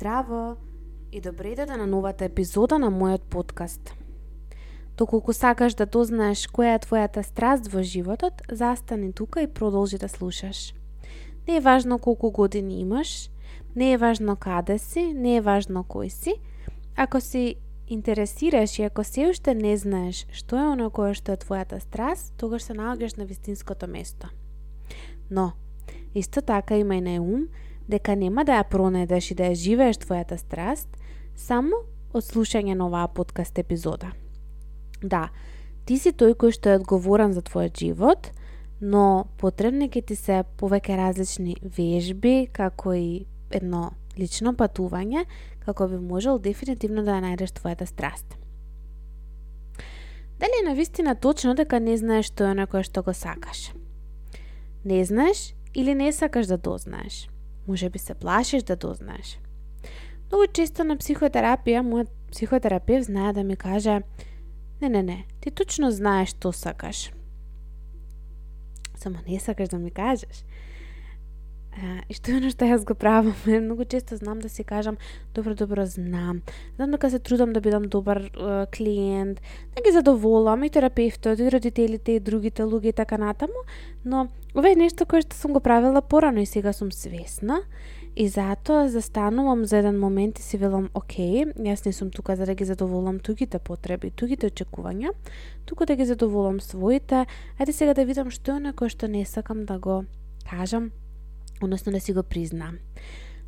Здраво и добре дојде да на новата епизода на мојот подкаст. Доколку сакаш да дознаеш која е твојата страст во животот, застани тука и продолжи да слушаш. Не е важно колку години имаш, не е важно каде си, не е важно кој си. Ако си интересираш и ако се уште не знаеш што е оно кое што е твојата страст, тогаш се наоѓаш на вистинското место. Но, исто така има и на ум дека нема да ја пронедеш и да ја живееш твојата страст само од слушање на оваа подкаст епизода. Да, ти си тој кој што е одговорен за твојот живот, но потребни ќе ти се повеќе различни вежби, како и едно лично патување, како би можел дефинитивно да ја најдеш твојата страст. Дали е навистина точно дека не знаеш што е кое што го сакаш? Не знаеш или не сакаш да дознаеш? Може би се плашиш да дознаеш. Многу често на психотерапија, мојот психотерапевт знае да ми каже Не, не, не, ти точно знаеш што сакаш. Само не сакаш да ми кажеш. И што е оно што јас го правам? Многу често знам да си кажам, добро, добро, знам. Знам дека се трудам да бидам добар е, клиент, да ги задоволам и терапевтот, и родителите, и другите луѓе и така натаму, но ова е нешто кое што сум го правила порано и сега сум свесна И затоа застанувам за еден момент и си велам, окей, јас не сум тука за да ги задоволам тугите потреби, тугите очекувања, туку да ги задоволам своите. Ајде сега да видам што е некој што не сакам да го кажам, односно да си го призна.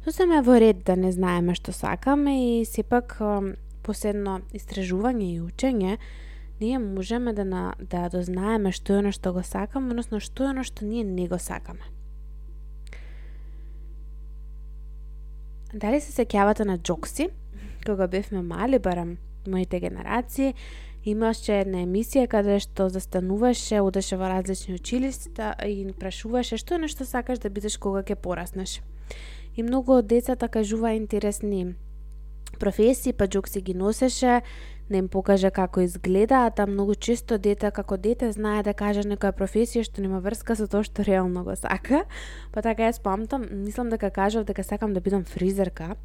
Сосема е во ред да не знаеме што сакаме и сепак последно истражување и учење, ние можеме да, на, да дознаеме што е оно што го сакаме, односно што е оно што ние не го сакаме. Дали се сеќавате на Джокси? Кога бевме мали, барам моите генерации, имаше една емисија каде што застануваше, одеше во различни училишта и прашуваше што е нешто сакаш да бидеш кога ќе пораснеш. И многу од децата кажува интересни професии, па Джокси ги носеше, не им покаже како изгледаат, а многу често дете како дете знае да каже некоја професија што нема врска со тоа што реално го сака. Па така јас памтам, мислам дека кажав дека сакам да бидам фризерка,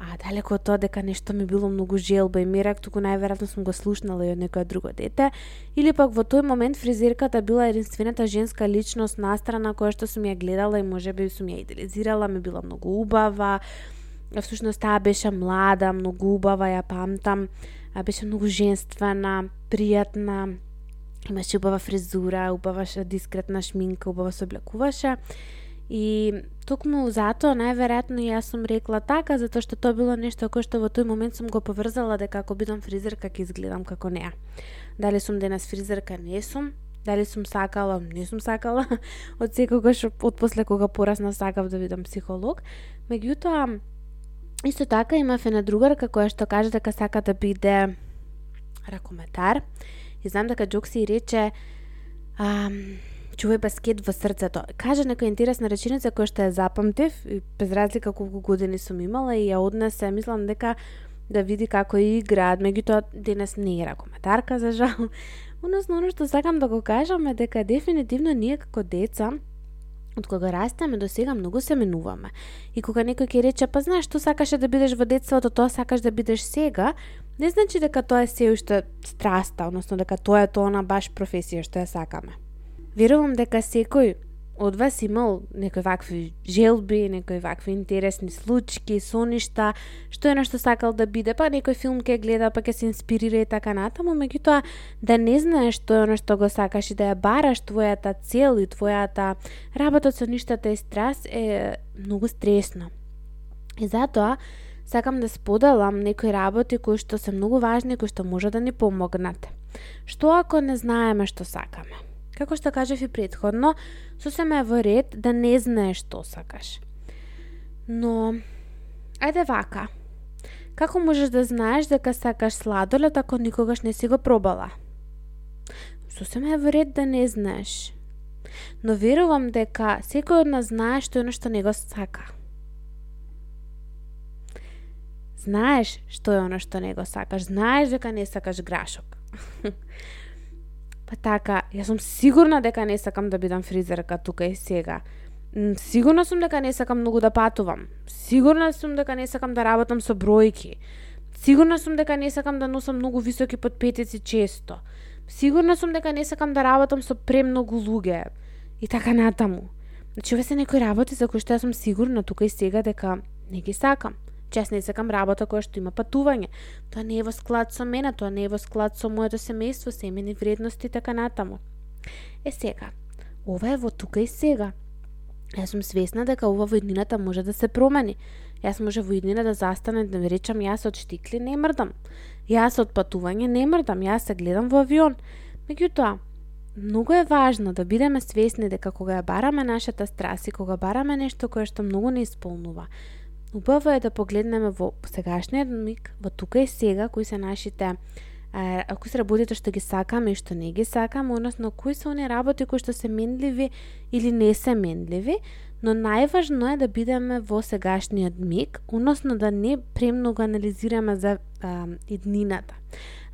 а далеко од тоа дека нешто ми било многу желба и мерак, туку најверојатно сум го слушнала и од некоја друго дете, или пак во тој момент фризерката била единствената женска личност настрана која што сум ја гледала и можеби сум ја идеализирала, ми била многу убава, всушност таа беше млада, многу убава, ја памтам, а беше многу женствена, пријатна, имаше убава фризура, убава дискретна да шминка, убава се облекуваше. И токму затоа најверојатно јас сум рекла така затоа што тоа било нешто кое што во тој момент сум го поврзала дека ако бидам фризерка ќе изгледам како неа. Дали сум денес фризерка, не сум. Дали сум сакала, не сум сакала. од секогаш од после кога порасна сакав да бидам психолог. Меѓутоа Исто така имав една другарка која што каже дека сака да биде ракометар. И знам дека Джокси рече ам, чувај баскет во срцето. Кажа некоја интересна реченица која што ја запамтив, и без разлика колку години сум имала и ја однесе, мислам дека да види како играат, меѓутоа денес не е ракометарка за жал. Односно, оно што сакам да го кажам е дека дефинитивно ние како деца Од кога растеме до сега многу се менуваме. И кога некој ќе рече, па знаеш што сакаше да бидеш во детството, тоа сакаш да бидеш сега, не значи дека тоа е се уште страста, односно дека тоа е тоа на баш професија што ја сакаме. Верувам дека секој од вас имал некои вакви желби, некои вакви интересни случаи, соништа, што е нешто сакал да биде, па некој филм ќе гледа, па ќе се инспирира и така натаму, меѓутоа да не знаеш што е што го сакаш и да ја бараш твојата цел и твојата работа со ништата и страст е многу стресно. И затоа сакам да споделам некои работи кои што се многу важни, кои што може да ни помогнат. Што ако не знаеме што сакаме? Како што кажав и предходно, сосема е во ред да не знаеш што сакаш. Но, ајде вака. Како можеш да знаеш дека сакаш сладолед ако никогаш не си го пробала? Сосема е во ред да не знаеш. Но верувам дека секој од нас знае што е нешто не го сака. Знаеш што е оно што не го сакаш, знаеш дека не сакаш грашок. Па така, јас сум сигурна дека не сакам да бидам фризерка тука и сега. Сигурна сум дека не сакам многу да патувам. Сигурна сум дека не сакам да работам со бројки. Сигурна сум дека не сакам да носам многу високи подпетици често. Сигурна сум дека не сакам да работам со премногу луѓе. И така натаму. Значи, ова се некои работи за кои што јас сум сигурна тука и сега дека не ги сакам. Че не сакам работа која што има патување. Тоа не е во склад со мене, тоа не е во склад со моето семејство, семени вредности и така натаму. Е сега, ова е во тука и сега. Јас сум свесна дека ова во иднината може да се промени. Јас може во иднина да застане да речам јас од штикли не мрдам. Јас од патување не мрдам, јас се гледам во авион. Меѓутоа, многу е важно да бидеме свесни дека кога ја бараме нашата страст и кога бараме нешто кое што многу не исполнува, убаво е да погледнеме во сегашниот миг, во тука и сега, кои се нашите ако се работите што ги сакаме и што не ги сакаме, односно кои се оние работи кои што се менливи или не се менливи, но најважно е да бидеме во сегашниот миг, односно да не премногу анализираме за а, иднината.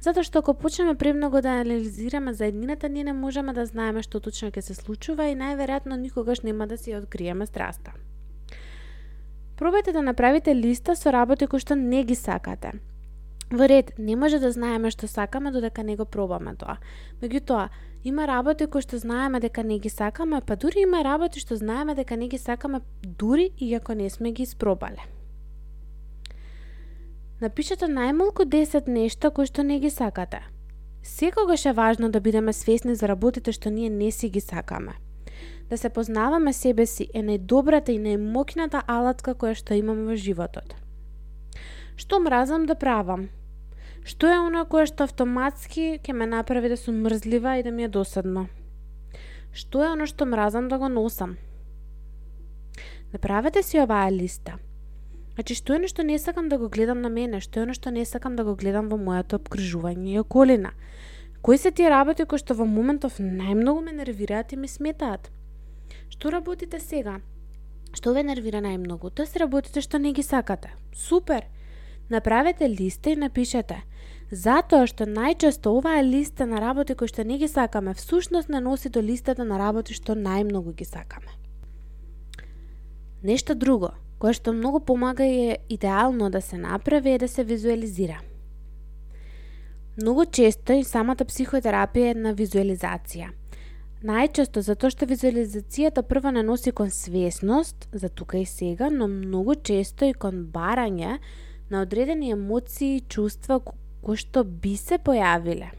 Затоа што ако почнеме премногу да анализираме за еднината, ние не можеме да знаеме што точно ќе се случува и најверојатно никогаш нема да си откриеме страста. Пробајте да направите листа со работи кои што не ги сакате. Во ред, не може да знаеме што сакаме додека не го пробаме тоа. Меѓутоа, има работи кои што знаеме дека не ги сакаме, па дури има работи што знаеме дека не ги сакаме дури и ако не сме ги испробале. Напишете најмалку 10 нешта кои што не ги сакате. Секогаш е важно да бидеме свесни за работите што ние не си ги сакаме. Да се познаваме себе си е најдобрата и најмокната алатка која што имаме во животот. Што мразам да правам? Што е она кое што автоматски ќе ме направи да сум мрзлива и да ми е досадно? Што е оно што мразам да го носам? Направете си оваа листа – Значи, што е нешто не сакам да го гледам на мене, што е нешто не сакам да го гледам во моето обкружување и околина. Кои се тие работи кои што во моментов најмногу ме нервираат и ме сметаат? Што работите сега? Што ве нервира најмногу? Тоа се работите што не ги сакате. Супер! Направете листа и напишете. Затоа што најчесто оваа листа на работи кои што не ги сакаме, всушност не носи до листата на работи што најмногу ги сакаме. Нешто друго – кое што многу помага и е идеално да се направи е да се визуализира. Многу често и самата психотерапија е една визуализација. Најчесто затоа што визуализацијата прва не носи кон свесност за тука и сега, но многу често и кон барање на одредени емоции и чувства кои што би се појавиле.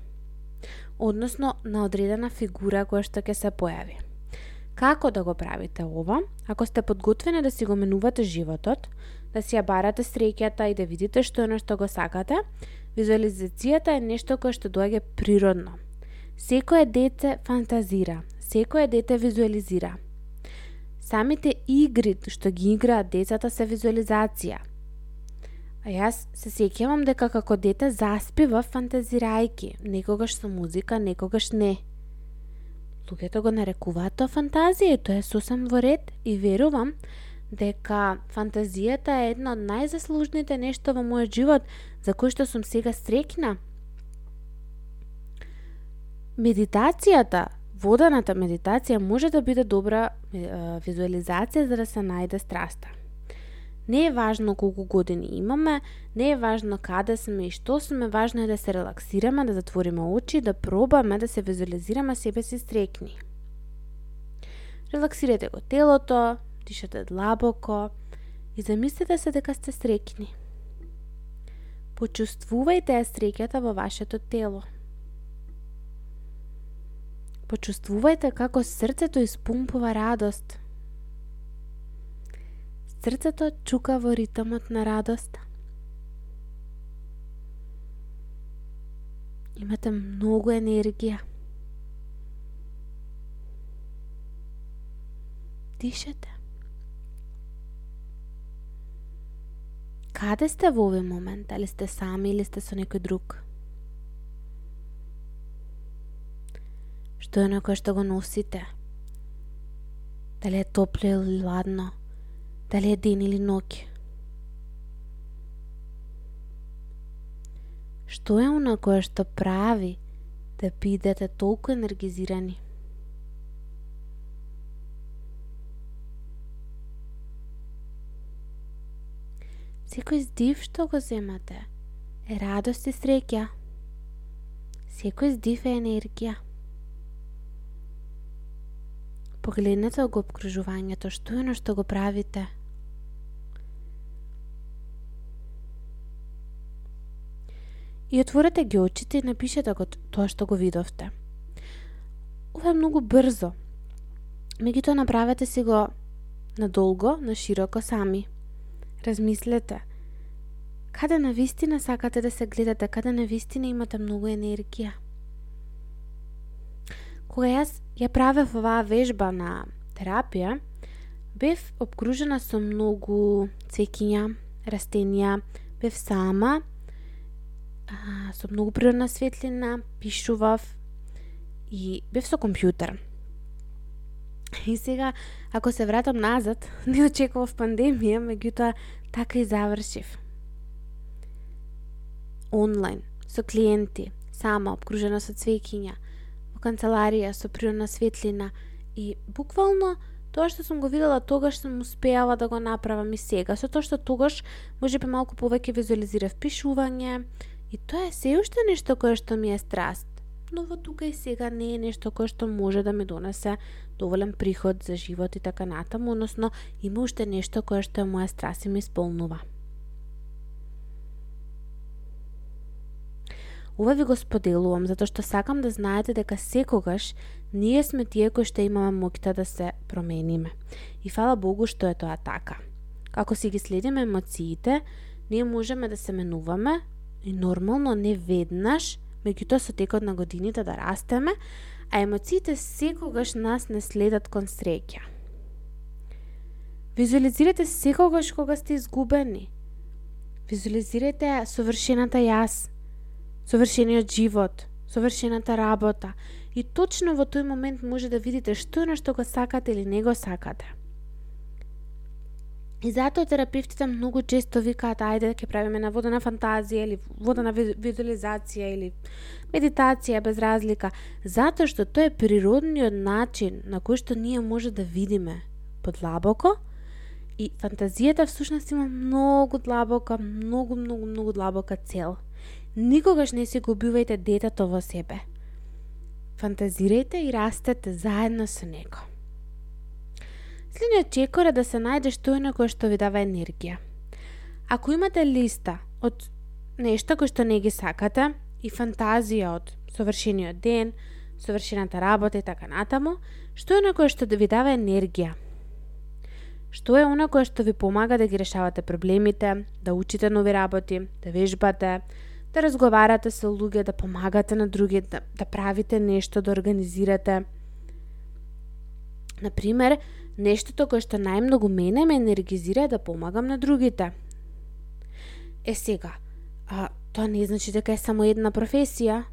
Односно на одредена фигура која што ќе се појави. Како да го правите ова? Ако сте подготвени да си го менувате животот, да си ја барате среќата и да видите што е нешто го сакате, визуализацијата е нешто кое што доаѓа природно. Секое дете фантазира, секое дете визуализира. Самите игри што ги играат децата се визуализација. А јас се сеќавам дека како дете заспива фантазирајки, некогаш со музика, некогаш не. Луѓето го нарекуваат тоа фантазија и тоа е сосем во ред и верувам дека фантазијата е една од најзаслужните нешто во мојот живот за кој што сум сега срекна. Медитацијата, воданата медитација може да биде добра визуализација за да се најде страста. Не е важно колку години имаме, не е важно каде сме и што сме, важно е да се релаксираме, да затвориме очи, да пробаме да се визуализираме себе си стрекни. Релаксирате го телото, дишате длабоко и замислете се дека сте стрекни. Почувствувајте ја во вашето тело. Почувствувајте како срцето испумпува радост – Срцето чука во ритмот на радост. Имате многу енергија. Дишете. Каде сте во овој момент? Дали сте сами или сте со некој друг? што е онако што го носите. Дали е топле или ладно, дали е ден или ноќ. Што е на кое што прави да бидете толку енергизирани? Секој здив што го земате е радост и среќа. Секој здив е енергија. Погледнете го обкружувањето, што е на што го правите. И отворете ги очите и напишете го тоа што го видовте. Ова е многу брзо. Меѓутоа направете си го надолго, на широко сами. Размислете. Каде на вистина сакате да се гледате, каде на вистина имате многу енергија. Кога јас ја правев оваа вежба на терапија, бев обкружена со многу цвекиња, растенија, бев сама, а, со многу природна светлина, пишував и бев со компјутер. И сега, ако се вратам назад, не очекував пандемија, меѓутоа така и завршив. Онлайн, со клиенти, сама, обкружена со цвекиња, канцеларија, со природна светлина и буквално тоа што сум го видела тогаш сум успеала да го направам и сега, со тоа што тогаш може би малку повеќе визуализирав пишување, И тоа е се уште нешто кое што ми е страст. Но во тука и сега не е нешто кое што може да ми донесе доволен приход за живот и така натаму, односно има уште нешто кое што е моја страст и ми исполнува. Ова ви го споделувам затоа што сакам да знаете дека секогаш ние сме тие кои што имаме моќта да се промениме. И фала Богу што е тоа така. Како си ги следиме емоциите, ние можеме да се менуваме, И нормално не веднаш, меѓутоа со текот на годините да растеме, а емоциите секогаш нас не следат кон среќа. Визуализирате секогаш кога сте изгубени. Визуализирате совршената јас, совршениот живот, совршената работа и точно во тој момент може да видите што е на што го сакате или не го сакате. И затоа терапевтите многу често викаат ајде ќе правиме на водена фантазија или водена визуализација или медитација без разлика, затоа што тоа е природниот начин на кој што ние може да видиме подлабоко и фантазијата всушност има многу длабока, многу, многу, многу длабока цел. Никогаш не се губувајте детето во себе. Фантазирајте и растете заедно со него. Следниот чекор е да се најде што е на кое што ви дава енергија. Ако имате листа од нешто кој што не ги сакате и фантазија од совршениот ден, совршената работа и така натаму, што е на кое што ви дава енергија? Што е она кое што ви помага да ги решавате проблемите, да учите нови работи, да вежбате, да разговарате со луѓе, да помагате на други, да, да правите нешто, да организирате. Например, Нештото кое што најмногу мене ме енергизира е да помагам на другите. Е сега, а тоа не значи дека е само една професија.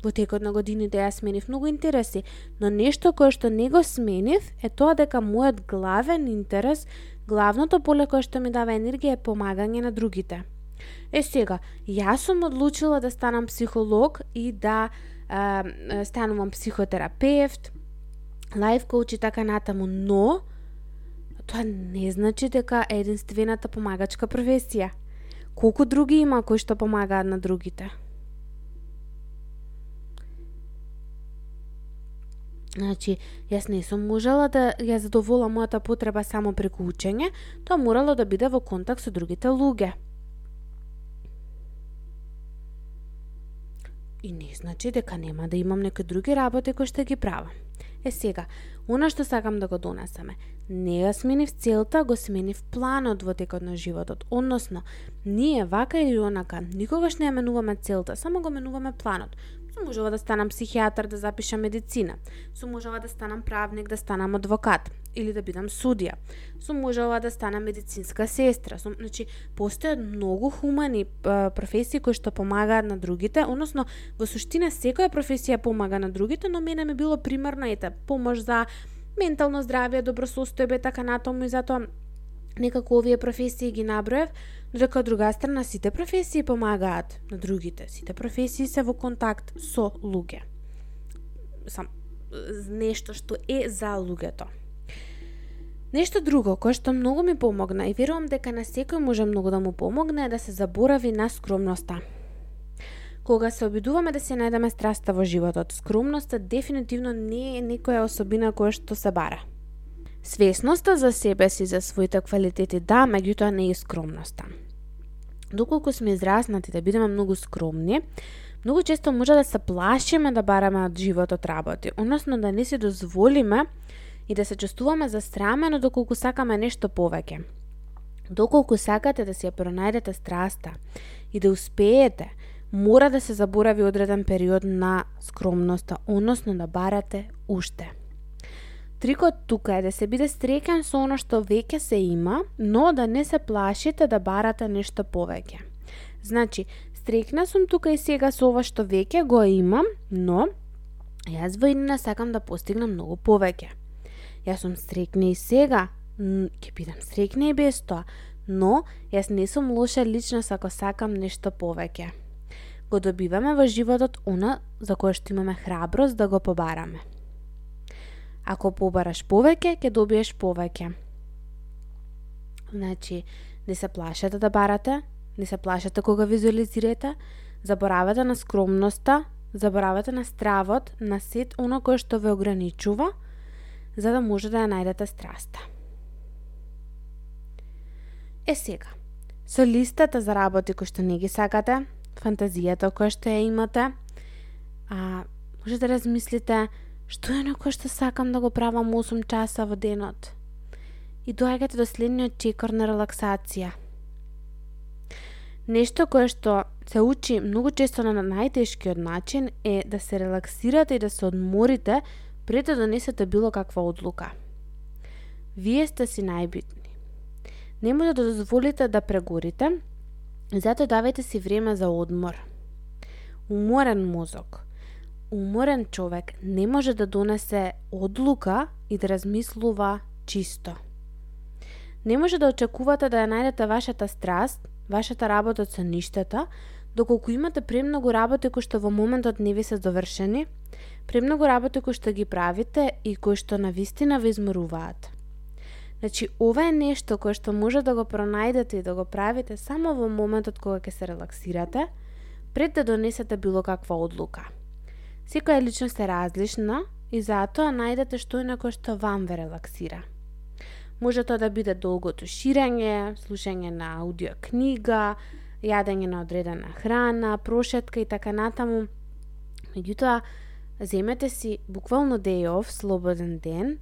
Во текот на годините јас сменив многу интереси, но нешто кое што не го сменив е тоа дека мојот главен интерес, главното поле кое што ми дава енергија е помагање на другите. Е сега, јас сум одлучила да станам психолог и да е, станувам психотерапевт, лайф коуч и така натаму, но тоа не значи дека е единствената помагачка професија. Колку други има кои што помагаат на другите? Значи, јас не сум можела да ја задовола мојата потреба само преку учење, тоа морало да биде во контакт со другите луѓе. И не значи дека нема да имам некои други работи кои што ги правам. Е сега, она што сакам да го донесаме, не ја сменив целта, го сменив планот во текот на животот. Односно, ние вака или онака, никогаш не ја менуваме целта, само го менуваме планот. Сум можела да станам психијатар, да запишам медицина. Сум можела да станам правник, да станам адвокат или да бидам судија. Сум можела да станам медицинска сестра. Сум, значи, постојат многу хумани професии кои што помагаат на другите, односно во суштина секоја професија помага на другите, но мене ми било примерно ете помош за ментално здравје, добро состојбе така натаму и затоа некако овие професии ги наброев, додека од друга страна сите професии помагаат на другите. Сите професии се во контакт со луѓе. Сам нешто што е за луѓето. Нешто друго кое што многу ми помогна и верувам дека на секој може многу да му помогне е да се заборави на скромноста. Кога се обидуваме да се најдеме страста во животот, скромноста дефинитивно не е некоја особина која што се бара. Свесноста за себе си, за своите квалитети, да, меѓутоа не е скромноста. Доколку сме израснати да бидеме многу скромни, многу често може да се плашиме да бараме од животот работи, односно да не си дозволиме и да се чувствуваме застрамено доколку сакаме нешто повеќе. Доколку сакате да си ја пронајдете страста и да успеете, мора да се заборави одреден период на скромноста, односно да барате уште. Трикот тука е да се биде стрекен со оно што веќе се има, но да не се плашите да барате нешто повеќе. Значи, стрекна сум тука и сега со ова што веќе го имам, но јас во иднина сакам да постигнам многу повеќе. Јас сум стрекна и сега, ќе бидам стрекна и без тоа, но јас не сум лоша личност ако сакам нешто повеќе. Го добиваме во животот она за кое што имаме храброст да го побараме. Ако побараш повеќе, ќе добиеш повеќе. Значи, не се плашете да барате, не се плашете кога визуализирате, заборавате на скромноста, заборавате на стравот, на сет оно кое што ве ограничува – за да може да ја најдете страста. Е сега, со листата за работи кои што не ги сакате, фантазијата која што ја имате, а, може да размислите што е на кој што сакам да го правам 8 часа во денот. И доаѓате до следниот чекор на релаксација. Нешто кое што се учи многу често на најтешкиот начин е да се релаксирате и да се одморите пред да донесете било каква одлука. Вие сте си најбитни. Не може да дозволите да прегорите, затоа давајте си време за одмор. Уморен мозок, уморен човек не може да донесе одлука и да размислува чисто. Не може да очекувате да ја најдете вашата страст, вашата работа со ништата, доколку имате премногу работи кои што во моментот не ви се довршени, премногу работи кои што ги правите и кои што на вистина ви изморуваат. Значи, ова е нешто кое што може да го пронајдете и да го правите само во моментот кога ќе се релаксирате, пред да донесете било каква одлука. Секоја личност е различна и затоа најдете што е на што вам ве релаксира. Може тоа да биде долгото ширење, слушање на аудио книга, јадење на одредена храна, прошетка и така натаму. Меѓутоа, земете си буквално day off, слободен ден,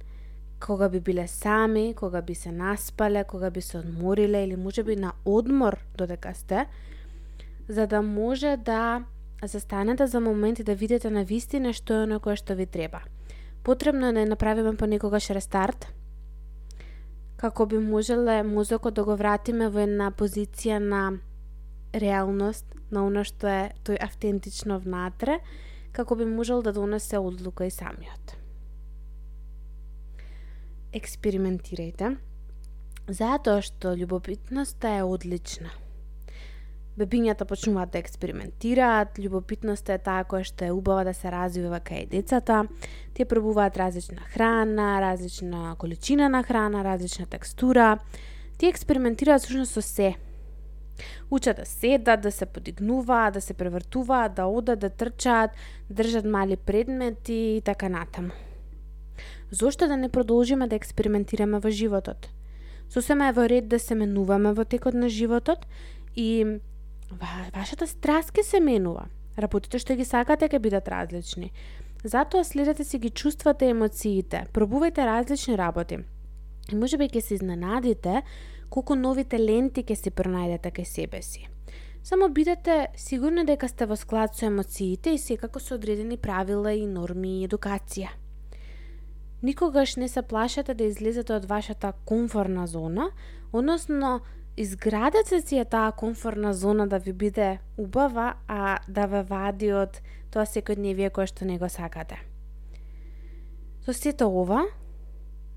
кога би биле сами, кога би се наспале, кога би се одмориле или може би на одмор додека сте, за да може да застанете за момент и да видите на вистина што е оно кое што ви треба. Потребно е да направиме понекогаш рестарт, како би можеле мозокот да го вратиме во една позиција на реалност на она што е тој автентично внатре, како би можел да донесе одлука и самиот. Експериментирајте, затоа што љубопитноста е одлична. Бебињата почнуваат да експериментираат, љубопитноста е таа која што е убава да се развива кај децата, тие пробуваат различна храна, различна количина на храна, различна текстура, тие експериментираат всушност со се, Учат да седат, да се подигнуваат, да се превртуваат, да одат, да трчаат, држат мали предмети и така натаму. Зошто да не продолжиме да експериментираме во животот? Сосема е во ред да се менуваме во текот на животот и вашата страст ке се менува. Работите што ги сакате ќе бидат различни. Затоа следете си ги чувствата и емоциите, пробувајте различни работи. И можеби ќе се изненадите колку нови таленти ќе се пронајдете кај себе си. Само бидете сигурни дека сте во склад со емоциите и секако со одредени правила и норми и едукација. Никогаш не се плашете да излезете од вашата комфорна зона, односно изградете си ја таа комфорна зона да ви биде убава, а да ве вади од тоа секојдневие кое што не го сакате. Со сето ова,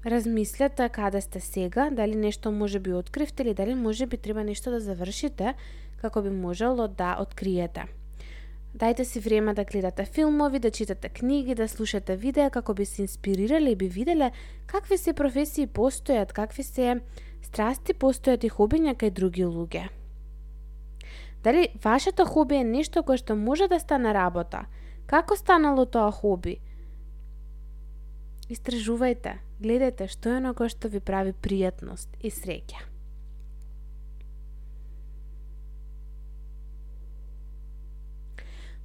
размислете каде да сте сега, дали нешто може би откривте или дали може би треба нешто да завршите како би можело да откриете. Дајте си време да гледате филмови, да читате книги, да слушате видеа како би се инспирирале и би виделе какви се професии постојат, какви се страсти постојат и хобиња кај други луѓе. Дали вашето хоби е нешто кое што може да стане работа? Како станало тоа хоби? Истражувајте, гледајте што е оно кое што ви прави пријатност и среќа.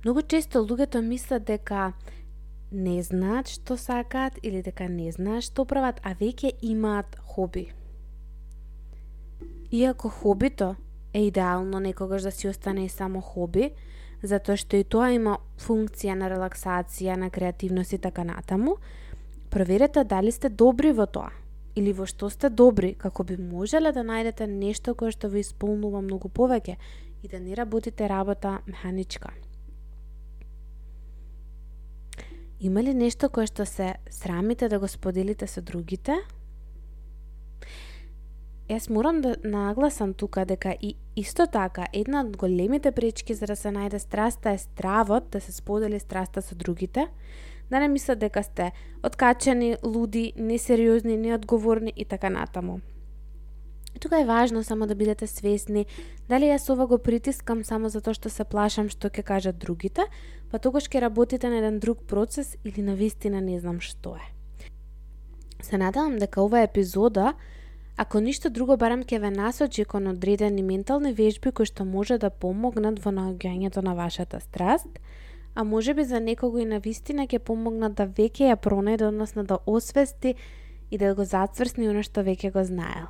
Многу често луѓето мислат дека не знаат што сакаат или дека не знаат што прават, а веќе имаат хоби. Иако хобито е идеално некогаш да си остане само хоби, затоа што и тоа има функција на релаксација, на креативност и така натаму, проверете дали сте добри во тоа или во што сте добри, како би можеле да најдете нешто кое што ви исполнува многу повеќе и да не работите работа механичка. Има ли нешто кое што се срамите да го споделите со другите? Јас морам да нагласам тука дека и исто така една од големите пречки за да се најде страста е стравот да се сподели страста со другите, да не мислат дека сте откачани, луди, несериозни, неодговорни и така натаму. Тука е важно само да бидете свесни дали јас ова го притискам само затоа што се плашам што ќе кажат другите, па тогаш ќе работите на еден друг процес или на вистина не знам што е. Се надевам дека ова епизода Ако ништо друго, барам ќе ве насочи кон одредени ментални вежби кои што може да помогнат во наоѓањето на вашата страст, а може би за некого и на вистина ќе помогнат да веќе ја пронајде, односно да освести и да го зацврсни оно што веќе го знаел.